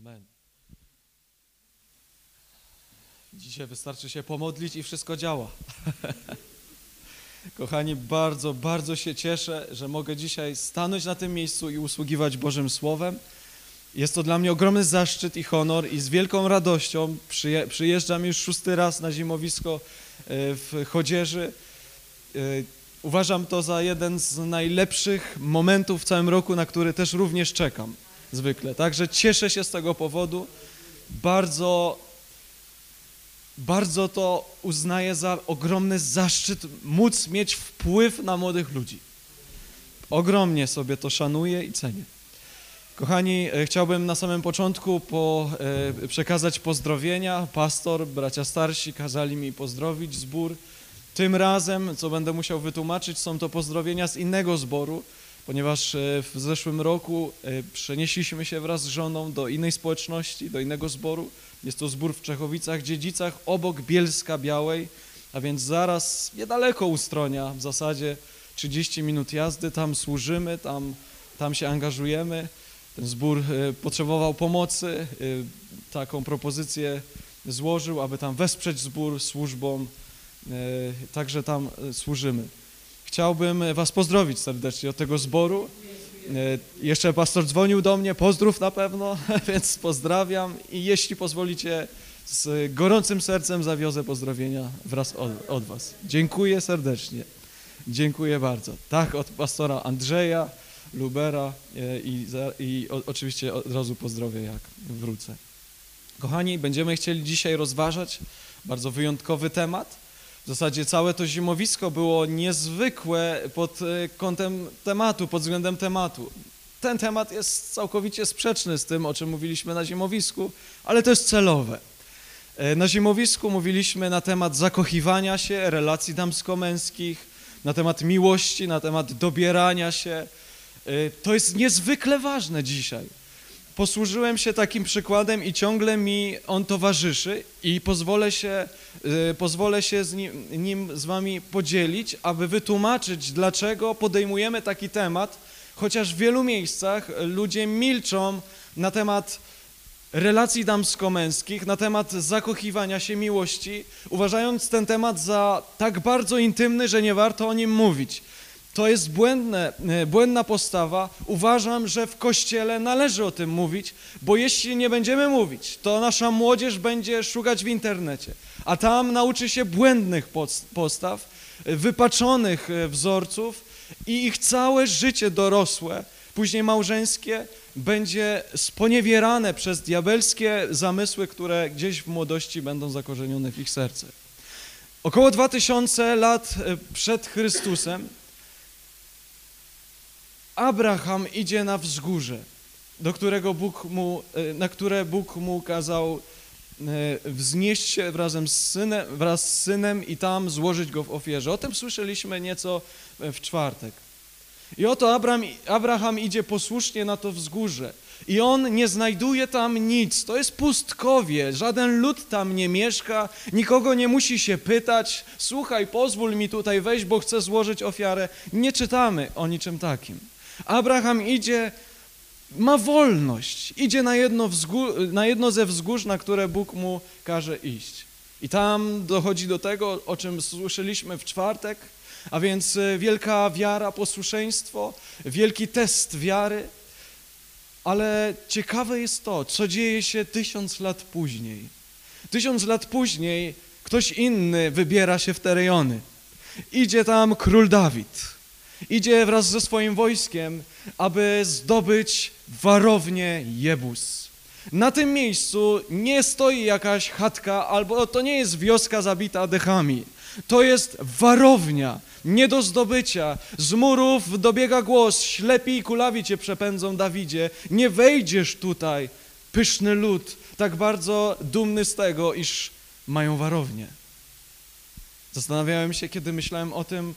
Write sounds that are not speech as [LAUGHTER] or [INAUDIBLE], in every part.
Amen. Dzisiaj wystarczy się pomodlić i wszystko działa. [LAUGHS] Kochani, bardzo, bardzo się cieszę, że mogę dzisiaj stanąć na tym miejscu i usługiwać Bożym Słowem. Jest to dla mnie ogromny zaszczyt i honor i z wielką radością przyje, przyjeżdżam już szósty raz na zimowisko e, w Chodzieży. E, Uważam to za jeden z najlepszych momentów w całym roku, na który też również czekam zwykle. Także cieszę się z tego powodu. Bardzo, bardzo to uznaję za ogromny zaszczyt móc mieć wpływ na młodych ludzi. Ogromnie sobie to szanuję i cenię. Kochani, e, chciałbym na samym początku po, e, przekazać pozdrowienia. Pastor, bracia starsi kazali mi pozdrowić zbór. Tym razem, co będę musiał wytłumaczyć, są to pozdrowienia z innego zboru, ponieważ e, w zeszłym roku e, przenieśliśmy się wraz z żoną do innej społeczności, do innego zboru. Jest to zbór w Czechowicach, Dziedzicach, obok Bielska Białej, a więc zaraz niedaleko Ustronia, w zasadzie 30 minut jazdy, tam służymy, tam, tam się angażujemy. Ten zbór e, potrzebował pomocy, taką propozycję złożył, aby tam wesprzeć zbór służbą, także tam służymy. Chciałbym Was pozdrowić serdecznie od tego zboru. E, Jeszcze pastor dzwonił do mnie, pozdrów na pewno, [LAUGHS] więc pozdrawiam i jeśli pozwolicie, z gorącym sercem zawiozę pozdrowienia wraz od, od Was. Dziękuję serdecznie. Dziękuję bardzo. Tak, od pastora Andrzeja Lubera e, i, i oczywiście od razu pozdrowię, jak wrócę. Kochani, będziemy chcieli dzisiaj rozważać bardzo wyjątkowy temat. W zasadzie całe to zimowisko było niezwykłe pod e, kątem tematu, pod względem tematu. Ten temat jest całkowicie sprzeczny z tym, o czym mówiliśmy na zimowisku, ale to jest celowe. E, Na zimowisku mówiliśmy na temat zakochiwania się, relacji damsko-męskich, na temat miłości, na temat dobierania się. E, To jest niezwykle ważne dzisiaj. Posłużyłem się takim przykładem i ciągle mi on towarzyszy i pozwolę się, y, pozwolę się z nim, nim z wami podzielić, aby wytłumaczyć, dlaczego podejmujemy taki temat, chociaż w wielu miejscach ludzie milczą na temat relacji damsko-męskich, na temat zakochiwania się, miłości, uważając ten temat za tak bardzo intymny, że nie warto o nim mówić. To jest błędne, e, błędna postawa. Uważam, że w Kościele należy o tym mówić, bo jeśli nie będziemy mówić, to nasza młodzież będzie szukać w internecie, a tam nauczy się błędnych post- postaw, e, wypaczonych e, wzorców i ich całe życie dorosłe, później małżeńskie, będzie sponiewierane przez diabelskie zamysły, które gdzieś w młodości będą zakorzenione w ich serce. Około 2000 lat przed Chrystusem Abraham idzie na wzgórze, do którego Bóg mu, e, na które Bóg mu kazał e, wznieść się razem z synem, wraz z synem i tam złożyć go w ofierze. O tym słyszeliśmy nieco e, w czwartek. I oto Abraham, Abraham idzie posłusznie na to wzgórze. I on nie znajduje tam nic. To jest pustkowie. Żaden lud tam nie mieszka. Nikogo nie musi się pytać. Słuchaj, pozwól mi tutaj wejść, bo chcę złożyć ofiarę. Nie czytamy o niczym takim. Abraham idzie, ma wolność. Idzie na jedno, na jedno ze wzgórz, na które Bóg mu każe iść. I tam dochodzi do tego, o czym słyszeliśmy w czwartek, a więc e, wielka wiara, posłuszeństwo, wielki test wiary. Ale ciekawe jest to, co dzieje się tysiąc lat później. Tysiąc lat później ktoś inny wybiera się w te rejony. Idzie tam król Dawid. Idzie wraz ze swoim wojskiem, aby zdobyć warownię Jebus. Na tym miejscu nie stoi jakaś chatka, albo to nie jest wioska zabita dechami. To jest warownia, nie do zdobycia. Z murów dobiega głos, ślepi i kulawi cię przepędzą, Dawidzie. Nie wejdziesz tutaj, pyszny lud, tak bardzo dumny z tego, iż mają warownię. Zastanawiałem się, kiedy myślałem o tym,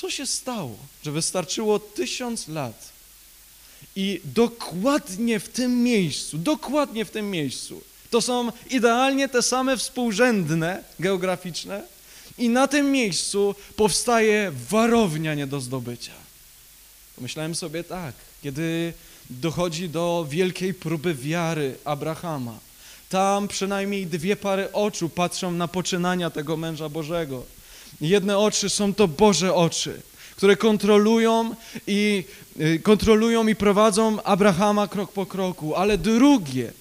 co się stało, że wystarczyło tysiąc lat i dokładnie w tym miejscu, dokładnie w tym miejscu, to są idealnie te same współrzędne geograficzne i na tym miejscu powstaje warownia nie do zdobycia. Pomyślałem sobie tak, kiedy dochodzi do wielkiej próby wiary Abrahama. Tam przynajmniej dwie pary oczu patrzą na poczynania tego męża Bożego. Jedne oczy są to Boże oczy, które kontrolują i, y, kontrolują i prowadzą Abrahama krok po kroku, ale drugie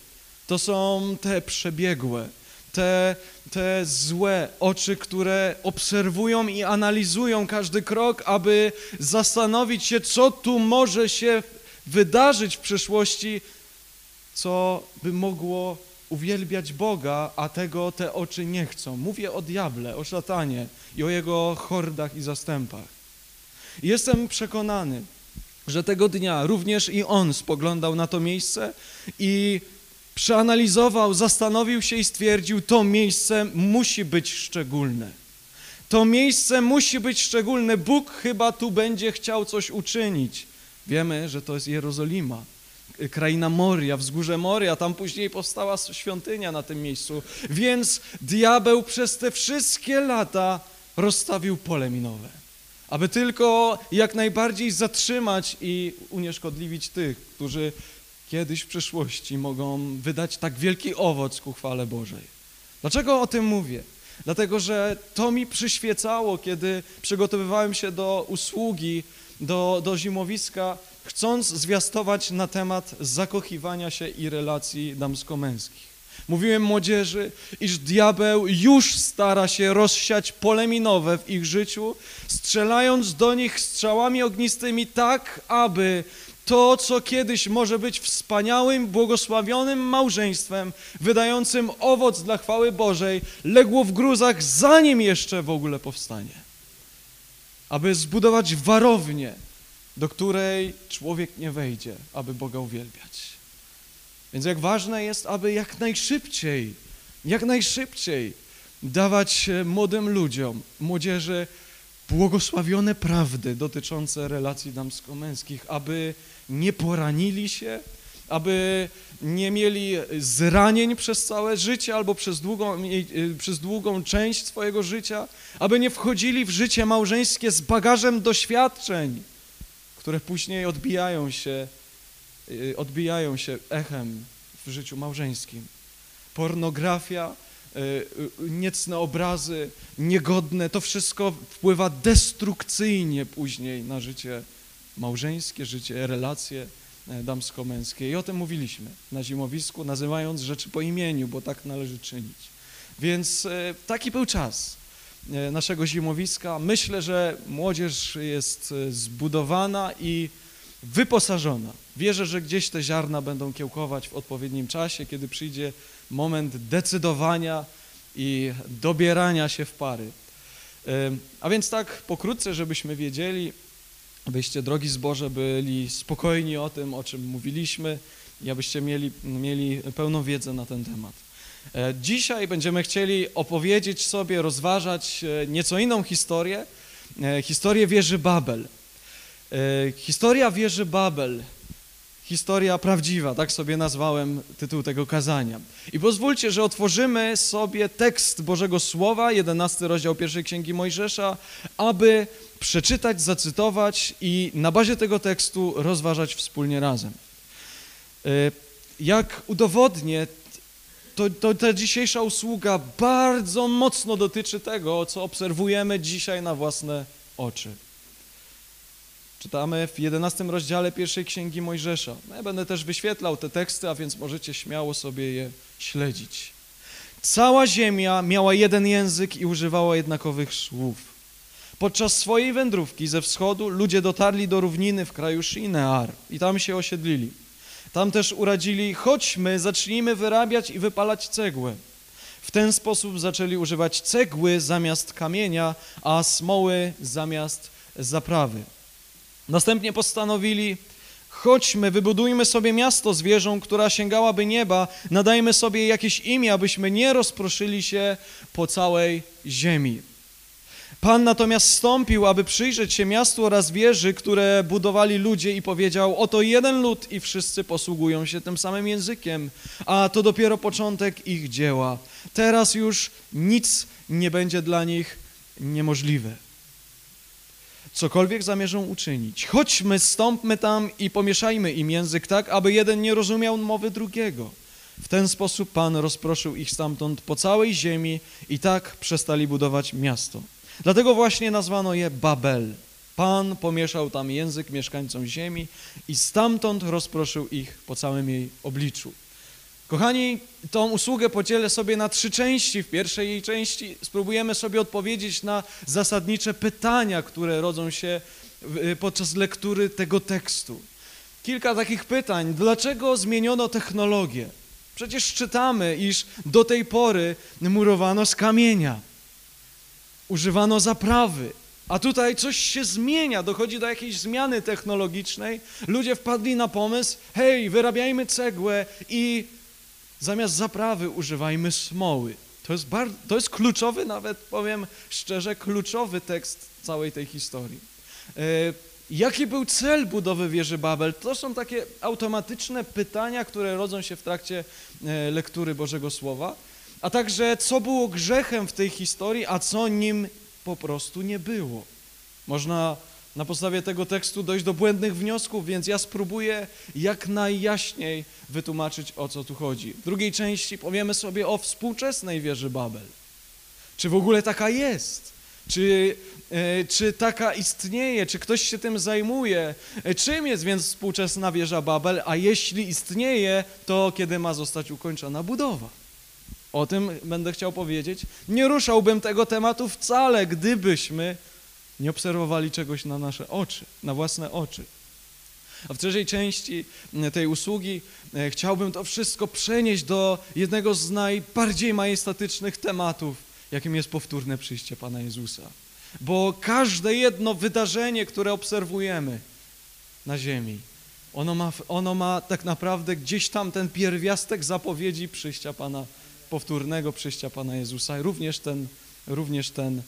to są te przebiegłe, te, te złe oczy, które obserwują i analizują każdy krok, aby zastanowić się, co tu może się wydarzyć w przyszłości, co by mogło uwielbiać Boga, a tego te oczy nie chcą. Mówię o diable, o szatanie i o jego hordach i zastępach. Jestem przekonany, że tego dnia również i on spoglądał na to miejsce i przeanalizował, zastanowił się i stwierdził, to miejsce musi być szczególne. To miejsce musi być szczególne. Bóg chyba tu będzie chciał coś uczynić. Wiemy, że to jest Jerozolima, kraina Moria, wzgórze Moria, tam później powstała świątynia na tym miejscu. Więc diabeł przez te wszystkie lata rozstawił pole minowe, aby tylko jak najbardziej zatrzymać i unieszkodliwić tych, którzy kiedyś w przyszłości mogą wydać tak wielki owoc ku chwale Bożej. Dlaczego o tym mówię? Dlatego, że to mi przyświecało, kiedy przygotowywałem się do usługi, do, do zimowiska, chcąc zwiastować na temat zakochiwania się i relacji damsko-męskich. Mówiłem młodzieży, iż diabeł już stara się rozsiać pole minowe w ich życiu, strzelając do nich strzałami ognistymi tak, aby to, co kiedyś może być wspaniałym, błogosławionym małżeństwem, wydającym owoc dla chwały Bożej, legło w gruzach, zanim jeszcze w ogóle powstanie. Aby zbudować warownię, do której człowiek nie wejdzie, aby Boga uwielbiać. Więc jak ważne jest, aby jak najszybciej, jak najszybciej dawać młodym ludziom, młodzieży, błogosławione prawdy dotyczące relacji damsko-męskich, aby nie poranili się, aby nie mieli zranień przez całe życie albo przez długą, y, przez długą część swojego życia, aby nie wchodzili w życie małżeńskie z bagażem doświadczeń, które później odbijają się, y, odbijają się echem w życiu małżeńskim. Pornografia, y, niecne obrazy, niegodne, to wszystko wpływa destrukcyjnie później na życie małżeńskie życie, relacje e, damsko-męskie. I o tym mówiliśmy na zimowisku, nazywając rzeczy po imieniu, bo tak należy czynić. Więc e, taki był czas e, naszego zimowiska. Myślę, że młodzież jest zbudowana i wyposażona. Wierzę, że gdzieś te ziarna będą kiełkować w odpowiednim czasie, kiedy przyjdzie moment decydowania i dobierania się w pary. A więc tak pokrótce, żebyśmy wiedzieli, abyście, drogi zboże, byli spokojni o tym, o czym mówiliśmy i abyście mieli, mieli pełną wiedzę na ten temat. E, dzisiaj będziemy chcieli opowiedzieć sobie, rozważać e, nieco inną historię, e, historię wieży Babel. Historia wieży Babel historia prawdziwa, tak sobie nazwałem tytuł tego kazania. I pozwólcie, że otworzymy sobie tekst Bożego Słowa, 11 rozdział pierwszej Księgi Mojżesza, aby przeczytać, zacytować i na bazie tego tekstu rozważać wspólnie razem. E, jak udowodnię, to, to ta dzisiejsza usługa bardzo mocno dotyczy tego, co obserwujemy dzisiaj na własne oczy. Czytamy w 11 rozdziale pierwszej Księgi Mojżesza. No ja będę też wyświetlał te teksty, a więc możecie śmiało sobie je śledzić. Cała ziemia miała jeden język i używała jednakowych słów. Podczas swojej wędrówki ze wschodu ludzie dotarli do równiny w kraju Shinear i tam się osiedlili. Tam też uradzili, chodźmy, zacznijmy wyrabiać i wypalać cegłę. W ten sposób zaczęli używać cegły zamiast kamienia, a smoły zamiast zaprawy. Następnie postanowili, chodźmy, wybudujmy sobie miasto z wieżą, która sięgałaby nieba, nadajmy sobie jakieś imię, abyśmy nie rozproszyli się po całej ziemi. Pan natomiast stąpił, aby przyjrzeć się miastu oraz wieży, które budowali ludzie i powiedział, oto jeden lud i wszyscy posługują się tym samym językiem, a to dopiero początek ich dzieła. Teraz już nic nie będzie dla nich niemożliwe. Cokolwiek zamierzą uczynić. Chodźmy, stąpmy tam i pomieszajmy im język tak, aby jeden nie rozumiał mowy drugiego. W ten sposób Pan rozproszył ich stamtąd po całej ziemi i tak przestali budować miasto. Dlatego właśnie nazwano je Babel. Pan pomieszał tam język mieszkańcom ziemi i stamtąd rozproszył ich po całym jej obliczu. Kochani, tą usługę podzielę sobie na trzy części. W pierwszej jej części spróbujemy sobie odpowiedzieć na zasadnicze pytania, które rodzą się y, podczas lektury tego tekstu. Kilka takich pytań. Dlaczego zmieniono technologię? Przecież czytamy, iż do tej pory murowano z kamienia, używano zaprawy, a tutaj coś się zmienia, dochodzi do jakiejś zmiany technologicznej. Ludzie wpadli na pomysł, hej, wyrabiajmy cegłę i zamiast zaprawy używajmy smoły. To jest, bardzo, to jest kluczowy, nawet powiem szczerze, kluczowy tekst całej tej historii. E, jaki był cel budowy wieży Babel? To są takie automatyczne pytania, które rodzą się w trakcie e, lektury Bożego Słowa, a także co było grzechem w tej historii, a co nim po prostu nie było. Można na podstawie tego tekstu dojść do błędnych wniosków, więc ja spróbuję jak najjaśniej wytłumaczyć, o co tu chodzi. W drugiej części powiemy sobie o współczesnej wieży Babel. Czy w ogóle taka jest? Czy, e, czy taka istnieje? Czy ktoś się tym zajmuje? E, czym jest więc współczesna wieża Babel? A jeśli istnieje, to kiedy ma zostać ukończona budowa? O tym będę chciał powiedzieć. Nie ruszałbym tego tematu wcale, gdybyśmy nie obserwowali czegoś na nasze oczy, na własne oczy. A w trzeciej części tej usługi e, chciałbym to wszystko przenieść do jednego z najbardziej majestatycznych tematów, jakim jest powtórne przyjście Pana Jezusa. Bo każde jedno wydarzenie, które obserwujemy na ziemi, ono ma, ono ma tak naprawdę gdzieś tam ten pierwiastek zapowiedzi przyjścia Pana, powtórnego przyjścia Pana Jezusa, również ten, również ten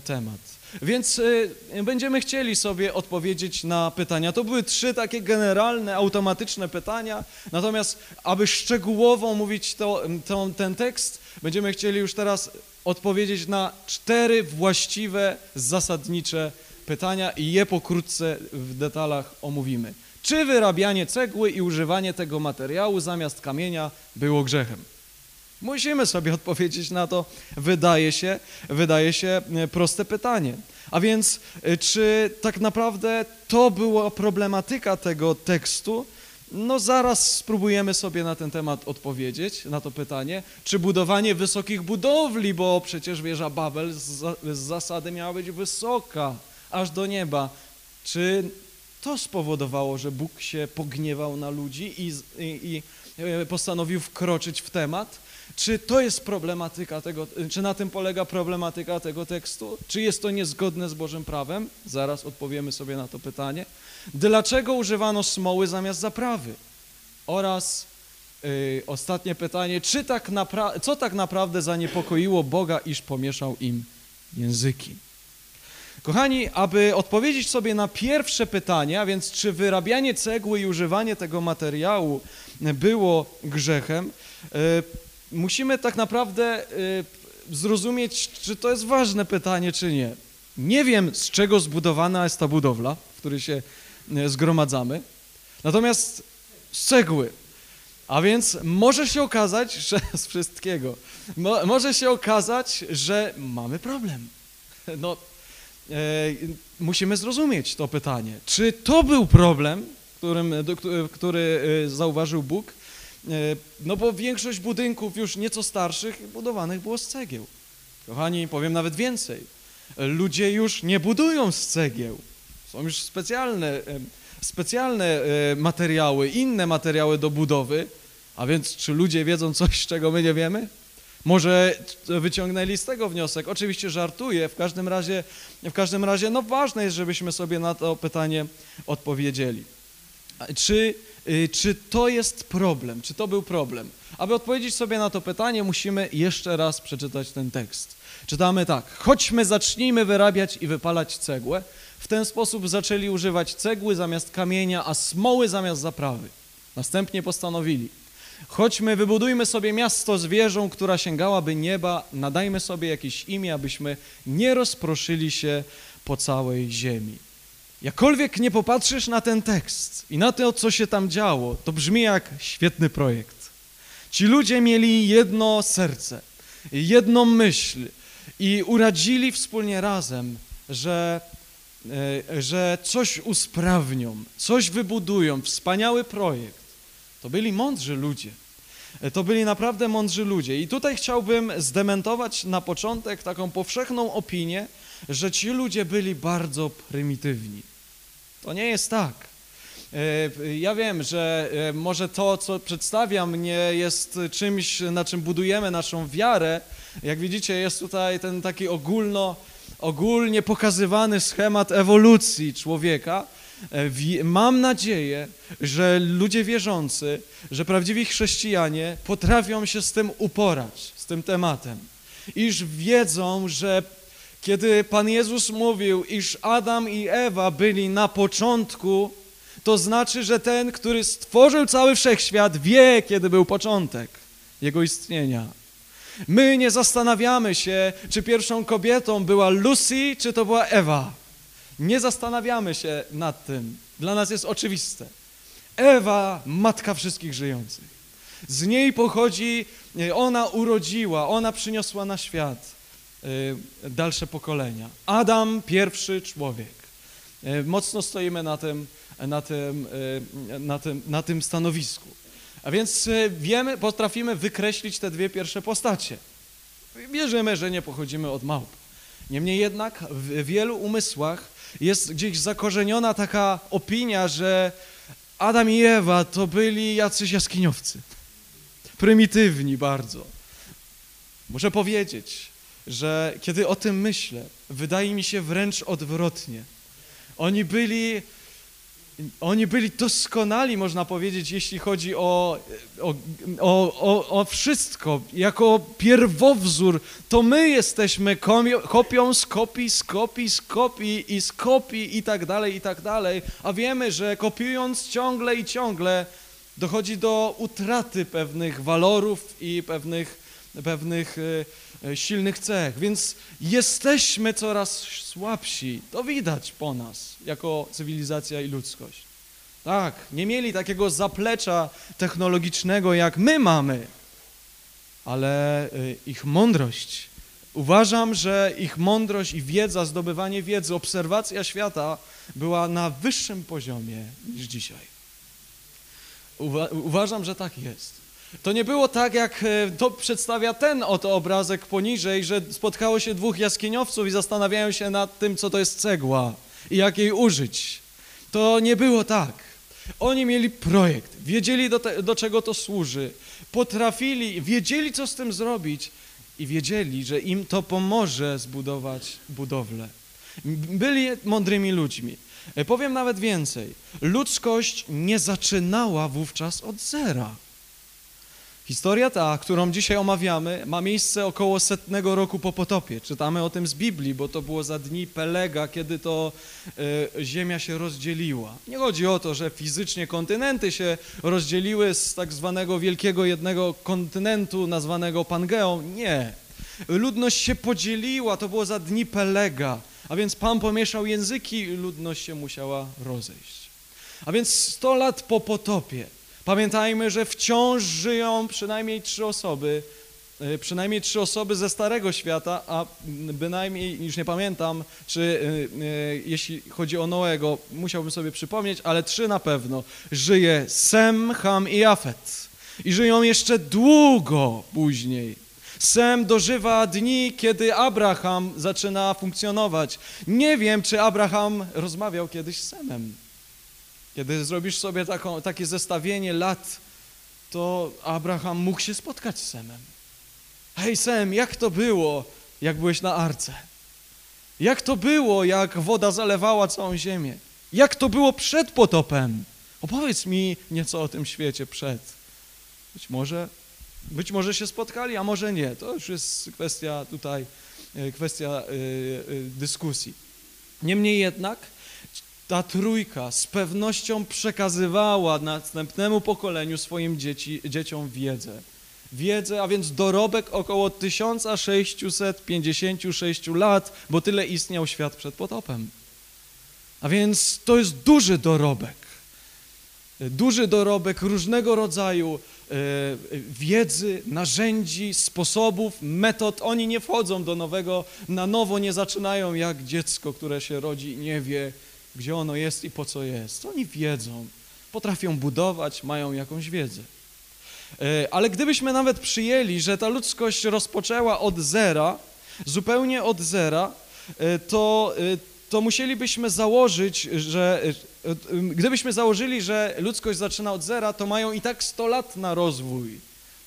temat. Więc y, będziemy chcieli sobie odpowiedzieć na pytania. To były trzy takie generalne, automatyczne pytania, natomiast aby szczegółowo mówić to, to, ten tekst, będziemy chcieli już teraz odpowiedzieć na cztery właściwe, zasadnicze pytania i je pokrótce w detalach omówimy. Czy wyrabianie cegły i używanie tego materiału zamiast kamienia było grzechem? Musimy sobie [LAUGHS] odpowiedzieć na to, wydaje się, wydaje się e, proste pytanie. A więc, e, czy tak naprawdę to była problematyka tego tekstu? No zaraz spróbujemy sobie na ten temat odpowiedzieć, na to pytanie. Czy budowanie wysokich budowli, bo przecież wieża Babel z, zasady miała być wysoka, aż do nieba. Czy to spowodowało, że Bóg się pogniewał na ludzi i, i, i e, postanowił wkroczyć w temat? Czy to jest problematyka tego, czy na tym polega problematyka tego tekstu? Czy jest to niezgodne z Bożym prawem? Zaraz odpowiemy sobie na to pytanie. Dlaczego używano smoły zamiast zaprawy? Oraz yy, ostatnie pytanie, czy tak co tak naprawdę zaniepokoiło Boga, iż pomieszał im języki? Kochani, aby odpowiedzieć sobie na pierwsze pytanie, a więc czy wyrabianie cegły i używanie tego materiału było grzechem, yy, musimy tak naprawdę y, zrozumieć, czy to jest ważne pytanie, czy nie. Nie wiem, z czego zbudowana jest ta budowla, w której się y, zgromadzamy, natomiast z cegły. A więc może się okazać, [LAUGHS] że z wszystkiego, mo, może się okazać, że mamy problem. No, e, musimy zrozumieć to pytanie. Czy to był problem, którym, do, który zauważył Bóg, no bo większość budynków już nieco starszych budowanych było z cegieł. Kochani, powiem nawet więcej. Ludzie już nie budują z cegieł. Są już specjalne, e, specjalne e, materiały, inne materiały do budowy. A więc czy ludzie wiedzą coś, czego my nie wiemy? Może wyciągnęli z tego wniosek. Oczywiście żartuję, w każdym razie, w każdym razie no ważne jest, żebyśmy sobie na to pytanie odpowiedzieli. Czy czy to jest problem? Czy to był problem? Aby odpowiedzieć sobie na to pytanie, musimy jeszcze raz przeczytać ten tekst. Czytamy tak: Chodźmy, zacznijmy wyrabiać i wypalać cegłę. W ten sposób zaczęli używać cegły zamiast kamienia, a smoły zamiast zaprawy. Następnie postanowili: Chodźmy, wybudujmy sobie miasto z wieżą, która sięgałaby nieba, nadajmy sobie jakieś imię, abyśmy nie rozproszyli się po całej ziemi. Jakkolwiek nie popatrzysz na ten tekst i na to, co się tam działo, to brzmi jak świetny projekt. Ci ludzie mieli jedno serce, jedną myśl i uradzili wspólnie razem, że, e, że coś usprawnią, coś wybudują, wspaniały projekt. To byli mądrzy ludzie. E, To byli naprawdę mądrzy ludzie. I tutaj chciałbym zdementować na początek taką powszechną opinię, że ci ludzie byli bardzo prymitywni. To nie jest tak. E, Ja wiem, że e, może to, co przedstawiam, nie jest czymś, na czym budujemy naszą wiarę. Jak widzicie, jest tutaj ten taki ogólno, ogólnie pokazywany schemat ewolucji człowieka. E, Mam nadzieję, że ludzie wierzący, że prawdziwi chrześcijanie potrafią się z tym uporać, z tym tematem. Iż wiedzą, że kiedy Pan Jezus mówił, iż Adam i Ewa byli na początku, to znaczy, że ten, który stworzył cały wszechświat, wie, kiedy był początek jego istnienia. My nie zastanawiamy się, czy pierwszą kobietą była Lucy, czy to była Ewa. Nie zastanawiamy się nad tym. Dla nas jest oczywiste. Ewa, matka wszystkich żyjących. Z niej pochodzi, e, ona urodziła, ona przyniosła na świat dalsze pokolenia. Adam, pierwszy człowiek. E, Mocno stoimy na tym, na tym, e, na tym, na tym stanowisku. A więc wiemy, potrafimy wykreślić te dwie pierwsze postacie. Wierzymy, że nie pochodzimy od małp. Niemniej jednak w wielu umysłach jest gdzieś zakorzeniona taka opinia, że Adam i Ewa to byli jacyś jaskiniowcy. Prymitywni bardzo. Muszę powiedzieć, że kiedy o tym myślę, wydaje mi się wręcz odwrotnie. Oni byli, oni byli doskonali, można powiedzieć, jeśli chodzi o, o, o, o, wszystko. Jako pierwowzór, to my jesteśmy kopią z kopii, z kopii, z kopii i z kopii i tak dalej, i tak dalej. A wiemy, że kopiując ciągle i ciągle dochodzi do utraty pewnych walorów i pewnych, pewnych e, silnych cech. Więc jesteśmy coraz słabsi. To widać po nas, jako cywilizacja i ludzkość. Tak, nie mieli takiego zaplecza technologicznego, jak my mamy, ale y, ich mądrość. Uważam, że ich mądrość i wiedza, zdobywanie wiedzy, obserwacja świata była na wyższym poziomie niż dzisiaj. Uwa uważam, że tak jest. To nie było tak, jak e, to przedstawia ten oto obrazek poniżej, że spotkało się dwóch jaskiniowców i zastanawiają się nad tym, co to jest cegła i jak jej użyć. To nie było tak. Oni mieli projekt, wiedzieli do, te, do czego to służy, potrafili, wiedzieli, co z tym zrobić i wiedzieli, że im to pomoże zbudować budowlę. Byli mądrymi ludźmi. E, Powiem nawet więcej. Ludzkość nie zaczynała wówczas od zera. Historia ta, którą dzisiaj omawiamy, ma miejsce około setnego roku po potopie. Czytamy o tym z Biblii, bo to było za dni Pelega, kiedy to e, ziemia się rozdzieliła. Nie chodzi o to, że fizycznie kontynenty się rozdzieliły z tak zwanego wielkiego jednego kontynentu nazwanego Pangeą. Nie. Ludność się podzieliła, to było za dni Pelega, a więc Pan pomieszał języki i ludność się musiała rozejść. A więc 100 lat po potopie Pamiętajmy, że wciąż żyją przynajmniej trzy osoby, e, przynajmniej trzy osoby ze Starego Świata, a bynajmniej, już nie pamiętam, czy e, e, jeśli chodzi o Noego, musiałbym sobie przypomnieć, ale trzy na pewno. Żyje Sem, Ham i Jafet. I żyją jeszcze długo później. Sem dożywa dni, kiedy Abraham zaczyna funkcjonować. Nie wiem, czy Abraham rozmawiał kiedyś z Semem. Kiedy zrobisz sobie taką, takie zestawienie lat, to Abraham mógł się spotkać z Semem. Hej Sem, jak to było, jak byłeś na arce? Jak to było, jak woda zalewała całą ziemię? Jak to było przed potopem? Opowiedz mi nieco o tym świecie przed. Być może, być może się spotkali, a może nie. To już jest kwestia tutaj, e, kwestia y, y, dyskusji. Niemniej jednak ta trójka z pewnością przekazywała następnemu pokoleniu swoim dzieci, dzieciom wiedzę. Wiedzę, a więc dorobek około 1656 lat, bo tyle istniał świat przed potopem. A więc to jest duży dorobek. Duży dorobek różnego rodzaju e, wiedzy, narzędzi, sposobów, metod. Oni nie wchodzą do nowego, na nowo nie zaczynają jak dziecko, które się rodzi i nie wie, gdzie ono jest i po co jest. Oni wiedzą, potrafią budować, mają jakąś wiedzę. E, ale gdybyśmy nawet przyjęli, że ta ludzkość rozpoczęła od zera, zupełnie od zera, e, to, e, to musielibyśmy założyć, że gdybyśmy założyli, że ludzkość zaczyna od zera, to mają i tak 100 lat na rozwój,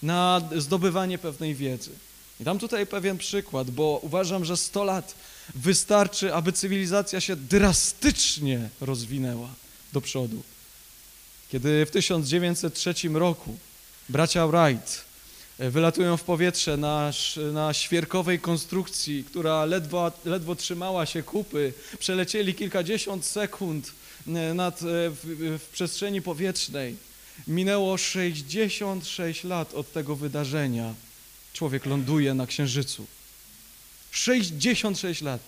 na zdobywanie pewnej wiedzy. I dam tutaj pewien przykład, bo uważam, że 100 lat wystarczy, aby cywilizacja się drastycznie rozwinęła do przodu. Kiedy w 1903 roku bracia Wright e, wylatują w powietrze na, na świerkowej konstrukcji, która ledwo, ledwo trzymała się kupy, przelecieli kilkadziesiąt sekund e, nad, e, w, w przestrzeni powietrznej. Minęło 66 lat od tego wydarzenia. Człowiek ląduje na Księżycu. 66 lat.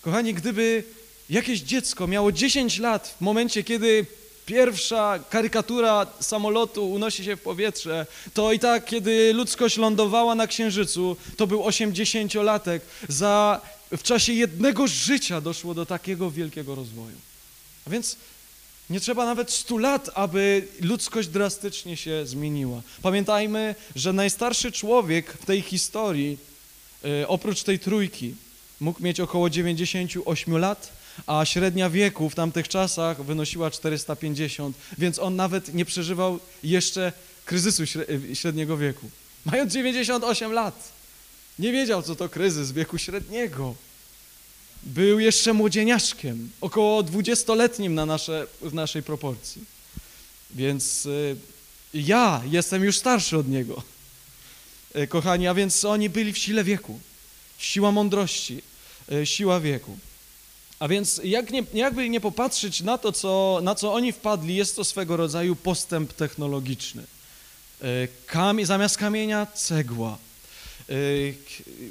Kochani, gdyby jakieś dziecko miało 10 lat w momencie, kiedy pierwsza karykatura samolotu unosi się w powietrze, to i tak, kiedy ludzkość lądowała na Księżycu, to był 80-latek. Za, w czasie jednego życia doszło do takiego wielkiego rozwoju. A więc nie trzeba nawet 100 lat, aby ludzkość drastycznie się zmieniła. Pamiętajmy, że najstarszy człowiek w tej historii, oprócz tej trójki, mógł mieć około 98 lat, a średnia wieku w tamtych czasach wynosiła 450, więc on nawet nie przeżywał jeszcze kryzysu średniego wieku. Mając 98 lat, nie wiedział, co to kryzys wieku średniego. Był jeszcze młodzieniaszkiem, około 20-letnim na nasze, w naszej proporcji. Więc y, ja jestem już starszy od niego. Y, kochani, a więc oni byli w sile wieku. Siła mądrości, y, siła wieku. A więc jak nie, jakby nie popatrzeć na to, co, na co oni wpadli, jest to swego rodzaju postęp technologiczny. E, zamiast kamienia cegła. E,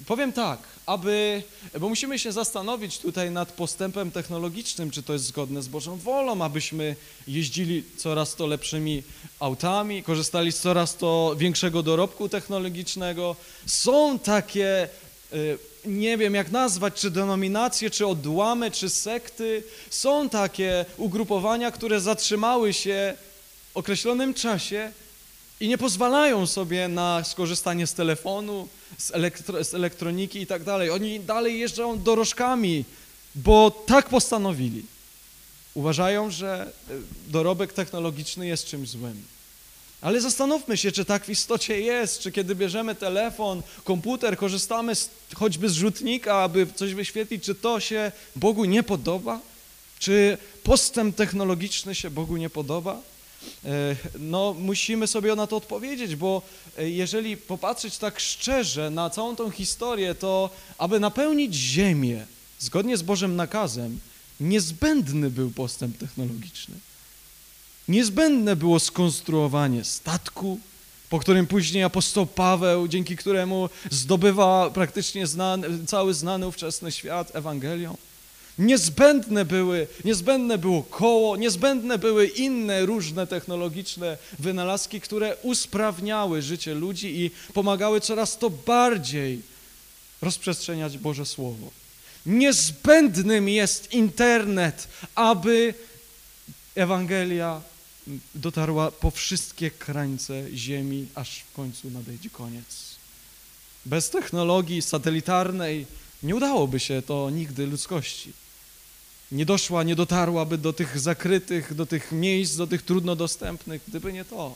powiem tak, aby, bo musimy się zastanowić tutaj nad postępem technologicznym, czy to jest zgodne z Bożą wolą, abyśmy jeździli coraz to lepszymi autami, korzystali z coraz to większego dorobku technologicznego. Są takie e, nie wiem jak nazwać, czy denominacje, czy odłamy, czy sekty. Są takie ugrupowania, które zatrzymały się w określonym czasie i nie pozwalają sobie na skorzystanie z telefonu, z, elektro, z elektroniki i tak dalej. Oni dalej jeżdżą dorożkami, bo tak postanowili. Uważają, że e, dorobek technologiczny jest czymś złym. Ale zastanówmy się, czy tak w istocie jest, czy kiedy bierzemy telefon, komputer, korzystamy z, choćby z rzutnika, aby coś wyświetlić, czy to się Bogu nie podoba? Czy postęp technologiczny się Bogu nie podoba? E, no, musimy sobie na to odpowiedzieć, bo e, jeżeli popatrzeć tak szczerze na całą tą historię, to aby napełnić ziemię zgodnie z Bożym nakazem, niezbędny był postęp technologiczny. Niezbędne było skonstruowanie statku, po którym później apostoł Paweł, dzięki któremu zdobywa praktycznie znany, cały znany ówczesny świat Ewangelią. Niezbędne, były, niezbędne było koło, niezbędne były inne różne technologiczne wynalazki, które usprawniały życie ludzi i pomagały coraz to bardziej rozprzestrzeniać Boże Słowo. Niezbędnym jest internet, aby Ewangelia dotarła po wszystkie krańce ziemi, aż w końcu nadejdzie koniec. Bez technologii satelitarnej nie udałoby się to nigdy ludzkości. Nie doszła, nie dotarłaby do tych zakrytych, do tych miejsc, do tych trudno dostępnych, gdyby nie to.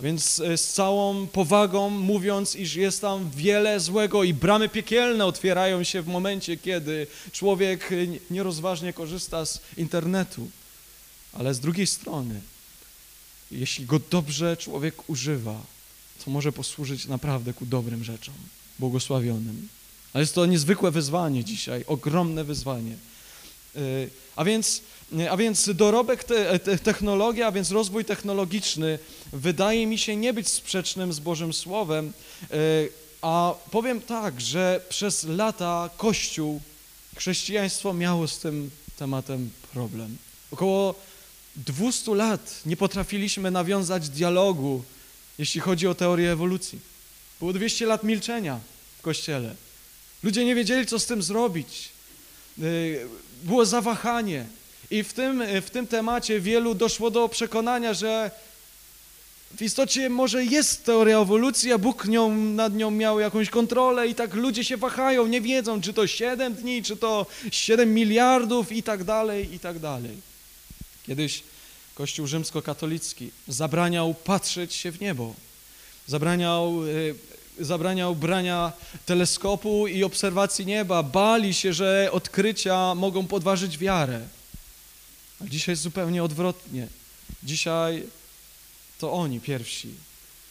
Więc e, z całą powagą mówiąc, iż jest tam wiele złego i bramy piekielne otwierają się w momencie, kiedy człowiek nierozważnie korzysta z internetu. Ale z drugiej strony, jeśli go dobrze człowiek używa, to może posłużyć naprawdę ku dobrym rzeczom, błogosławionym. Ale jest to niezwykłe wyzwanie dzisiaj, ogromne wyzwanie. Y, a więc, y, a więc dorobek te, te, technologia, a więc rozwój technologiczny wydaje mi się nie być sprzecznym z Bożym Słowem, y, a powiem tak, że przez lata Kościół, chrześcijaństwo miało z tym tematem problem. Około 200 lat nie potrafiliśmy nawiązać dialogu, jeśli chodzi o teorię ewolucji. Było 200 lat milczenia w Kościele. Ludzie nie wiedzieli, co z tym zrobić. Było zawahanie. I w tym, w tym temacie wielu doszło do przekonania, że w istocie może jest teoria ewolucji, a Bóg nią, nad nią miał jakąś kontrolę i tak ludzie się wahają, nie wiedzą, czy to 7 dni, czy to 7 miliardów i tak dalej, i tak dalej. Kiedyś Kościół rzymskokatolicki zabraniał patrzeć się w niebo, zabraniał, y, zabraniał brania teleskopu i obserwacji nieba, bali się, że odkrycia mogą podważyć wiarę. A dzisiaj jest zupełnie odwrotnie. Dzisiaj to oni pierwsi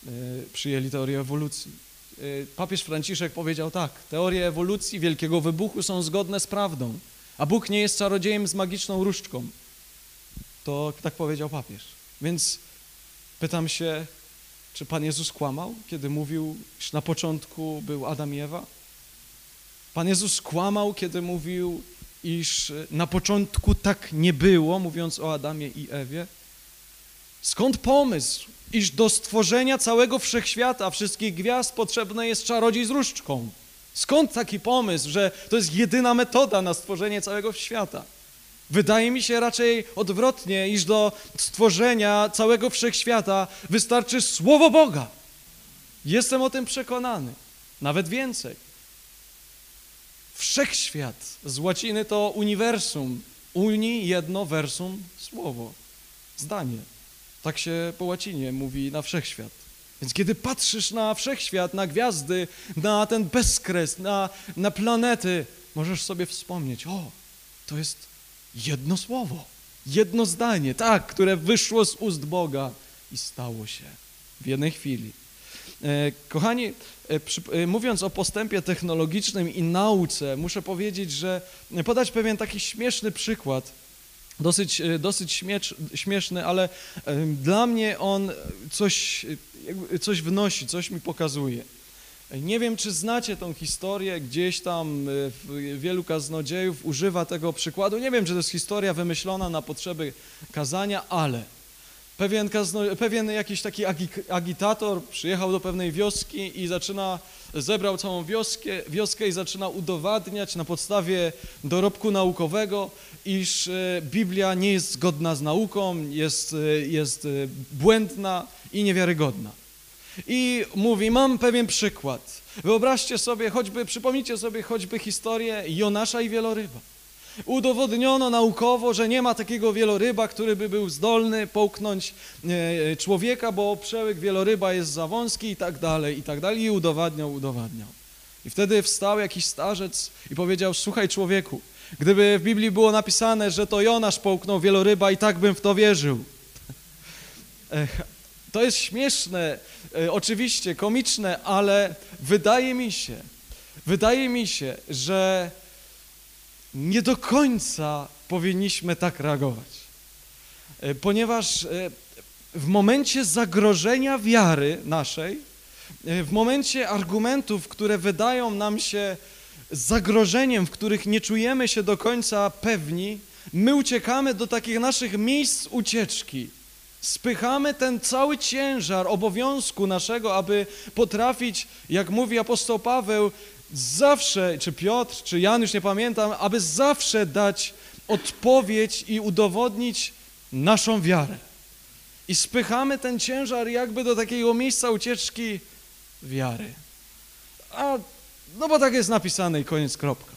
y, przyjęli teorię ewolucji. Y, papież Franciszek powiedział tak, teorie ewolucji wielkiego wybuchu są zgodne z prawdą, a Bóg nie jest czarodziejem z magiczną różdżką. To tak powiedział papież. Więc pytam się, czy Pan Jezus kłamał, kiedy mówił, że na początku był Adam i Ewa? Pan Jezus kłamał, kiedy mówił, iż na początku tak nie było, mówiąc o Adamie i Ewie? Skąd pomysł, iż do stworzenia całego wszechświata, wszystkich gwiazd potrzebny jest czarodziej z różdżką? Skąd taki pomysł, że to jest jedyna metoda na stworzenie całego świata? Wydaje mi się raczej odwrotnie, iż do stworzenia całego wszechświata wystarczy Słowo Boga. Jestem o tym przekonany. Nawet więcej. Wszechświat z łaciny to uniwersum. Uni jedno versum słowo. Zdanie. Tak się po łacinie mówi na wszechświat. Więc kiedy patrzysz na wszechświat, na gwiazdy, na ten bezkres, na, na planety, możesz sobie wspomnieć, o, to jest jedno słowo, jedno zdanie, tak, które wyszło z ust Boga i stało się w jednej chwili. E, kochani, e, e, mówiąc o postępie technologicznym i nauce, muszę powiedzieć, że podać pewien taki śmieszny przykład, dosyć, dosyć śmiesz, śmieszny, ale dla mnie on coś, coś wnosi, coś mi pokazuje. Nie wiem, czy znacie tą historię, gdzieś tam wielu kaznodziejów używa tego przykładu. Nie wiem, czy to jest historia wymyślona na potrzeby kazania, ale pewien, kazno, pewien jakiś taki agitator przyjechał do pewnej wioski i zaczyna, zebrał całą wioskę, wioskę i zaczyna udowadniać na podstawie dorobku naukowego, iż e, Biblia nie jest zgodna z nauką, jest, e, jest e, błędna i niewiarygodna. I mówi, mam pewien przykład. Wyobraźcie sobie, choćby, przypomnijcie sobie choćby historię Jonasza i wieloryba. Udowodniono naukowo, że nie ma takiego wieloryba, który by był zdolny połknąć e, człowieka, bo przełyk wieloryba jest za wąski i tak dalej, i tak dalej. I udowadniał, udowadniał. I wtedy wstał jakiś starzec i powiedział, słuchaj człowieku, gdyby w Biblii było napisane, że to Jonasz połknął wieloryba i tak bym w to wierzył. [LAUGHS] To jest śmieszne, e, oczywiście komiczne, ale wydaje mi się, wydaje mi się, że nie do końca powinniśmy tak reagować. E, ponieważ e, w momencie zagrożenia wiary naszej, w momencie argumentów, które wydają nam się zagrożeniem, w których nie czujemy się do końca pewni, my uciekamy do takich naszych miejsc ucieczki Spychamy ten cały ciężar obowiązku naszego, aby potrafić, jak mówi apostoł Paweł, zawsze, czy Piotr, czy Jan, już nie pamiętam, aby zawsze dać odpowiedź i udowodnić naszą wiarę. I spychamy ten ciężar jakby do takiego miejsca ucieczki wiary. A, no bo tak jest napisane i koniec, kropka.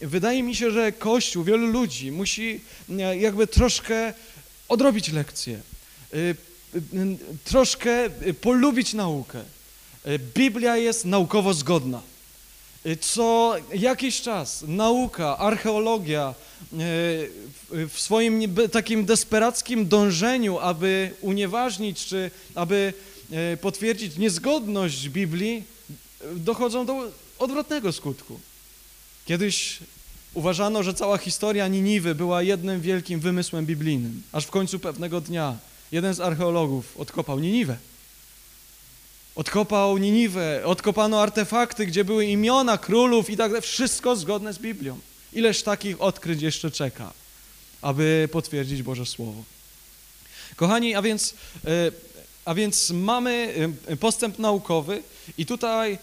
Wydaje mi się, że Kościół, wielu ludzi musi e, jakby troszkę odrobić lekcję, y, y, troszkę polubić naukę. Y, Biblia jest naukowo zgodna. Co jakiś czas nauka, archeologia w swoim takim desperackim dążeniu, aby unieważnić czy aby potwierdzić niezgodność Biblii, dochodzą do odwrotnego skutku. Kiedyś Uważano, że cała historia Niniwy była jednym wielkim wymysłem biblijnym, aż w końcu pewnego dnia jeden z archeologów odkopał Niniwę. Odkopał Niniwę, odkopano artefakty, gdzie były imiona królów i tak dalej, wszystko zgodne z Biblią. Ileż takich odkryć jeszcze czeka, aby potwierdzić Boże Słowo. Kochani, a więc, e, a więc mamy e, postęp naukowy i tutaj,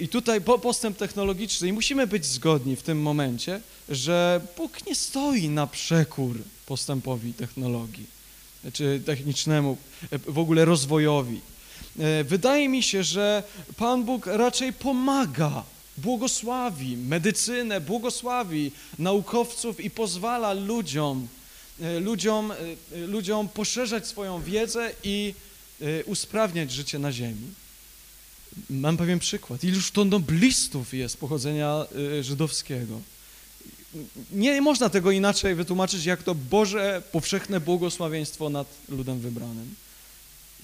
i tutaj po- postęp technologiczny i musimy być zgodni w tym momencie, że Bóg nie stoi na przekór postępowi technologii czy technicznemu, w ogóle rozwojowi. E, Wydaje mi się, że Pan Bóg raczej pomaga, błogosławi medycynę, błogosławi naukowców i pozwala ludziom, e, ludziom, ludziom poszerzać swoją wiedzę i usprawniać życie na ziemi. Mam pewien przykład. Iluż to noblistów jest pochodzenia e, żydowskiego. Nie można tego inaczej wytłumaczyć, jak to Boże powszechne błogosławieństwo nad ludem wybranym.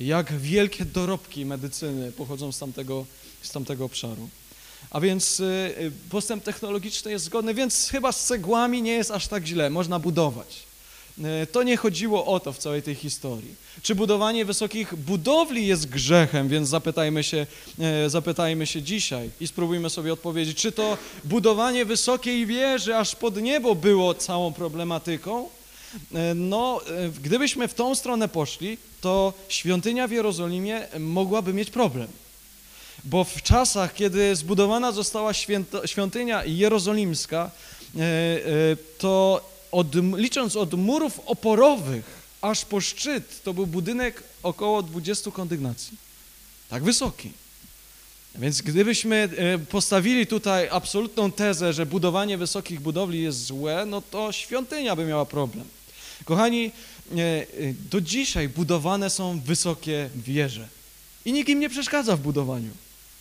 Jak wielkie dorobki medycyny pochodzą z tamtego, z tamtego obszaru. A więc y, y, postęp technologiczny jest zgodny, więc chyba z cegłami nie jest aż tak źle, można budować. Y, To nie chodziło o to w całej tej historii. Czy budowanie wysokich budowli jest grzechem, więc zapytajmy się, e, zapytajmy się dzisiaj i spróbujmy sobie odpowiedzieć, czy to budowanie wysokiej wieży aż pod niebo było całą problematyką? E, No, e, gdybyśmy w tą stronę poszli, to świątynia w Jerozolimie mogłaby mieć problem. Bo w czasach, kiedy zbudowana została świątynia jerozolimska, e, e, to od, licząc od murów oporowych aż po szczyt, to był budynek około 20 kondygnacji. Tak wysoki. Więc gdybyśmy e, postawili tutaj absolutną tezę, że budowanie wysokich budowli jest złe, no to świątynia by miała problem. Kochani, e, e, do dzisiaj budowane są wysokie wieże i nikt im nie przeszkadza w budowaniu.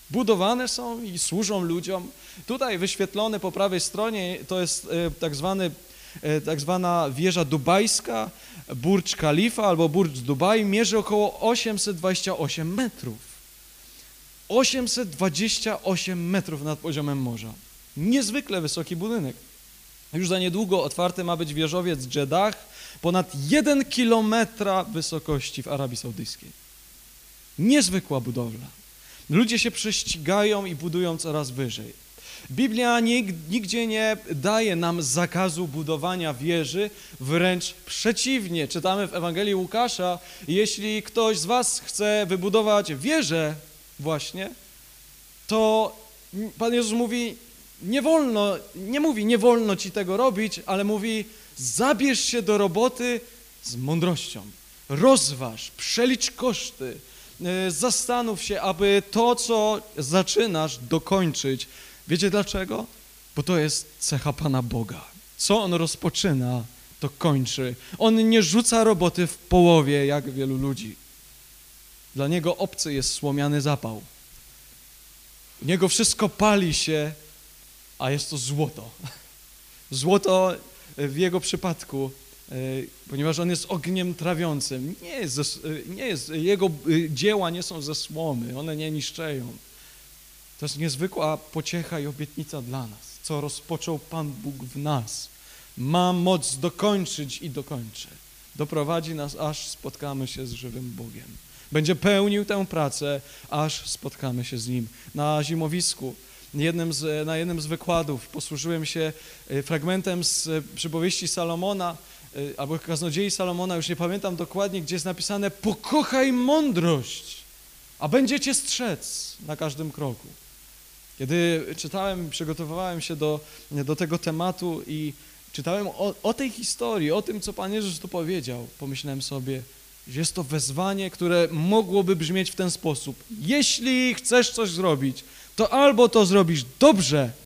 Budowane są i służą ludziom. Tutaj wyświetlone po prawej stronie to jest tak, zwany, tak zwana wieża dubajska, Burj Khalifa albo Burj Dubai, mierzy około 828 metrów. 828 metrów nad poziomem morza. Niezwykle wysoki budynek. Już za niedługo otwarty ma być wieżowiec Jeddah, ponad 1 kilometra wysokości w Arabii Saudyjskiej. Niezwykła budowla. Ludzie się prześcigają i budują coraz wyżej. Biblia nig- nigdzie nie daje nam zakazu budowania wieży, wręcz przeciwnie. Czytamy w Ewangelii Łukasza, jeśli ktoś z was chce wybudować wieżę właśnie, to Pan Jezus mówi, nie wolno, nie mówi, nie wolno ci tego robić, ale mówi, zabierz się do roboty z mądrością. Rozważ, przelicz koszty, e, zastanów się, aby to, co zaczynasz, dokończyć. Wiecie dlaczego? Bo to jest cecha Pana Boga. Co On rozpoczyna, to kończy. On nie rzuca roboty w połowie, jak wielu ludzi. Dla Niego obcy jest słomiany zapał. U Niego wszystko pali się, a jest to złoto. [LAUGHS] Złoto w Jego przypadku, e, ponieważ On jest ogniem trawiącym, nie jest, e, nie jest, Jego e, dzieła nie są ze słomy, one nie niszczeją. To jest niezwykła pociecha i obietnica dla nas, co rozpoczął Pan Bóg w nas. Ma moc dokończyć i dokończy. Doprowadzi nas, aż spotkamy się z żywym Bogiem. Będzie pełnił tę pracę, aż spotkamy się z Nim. Na zimowisku, jednym z, na jednym z wykładów posłużyłem się e, fragmentem z e, przypowieści Salomona, e, albo kaznodziei Salomona, już nie pamiętam dokładnie, gdzie jest napisane pokochaj mądrość, a będzie cię strzec na każdym kroku. Kiedy czytałem, przygotowywałem się do, do tego tematu i czytałem o, o tej historii, o tym, co Pan Jezus tu powiedział, pomyślałem sobie, że jest to wezwanie, które mogłoby brzmieć w ten sposób. Jeśli chcesz coś zrobić, to albo to zrobisz dobrze,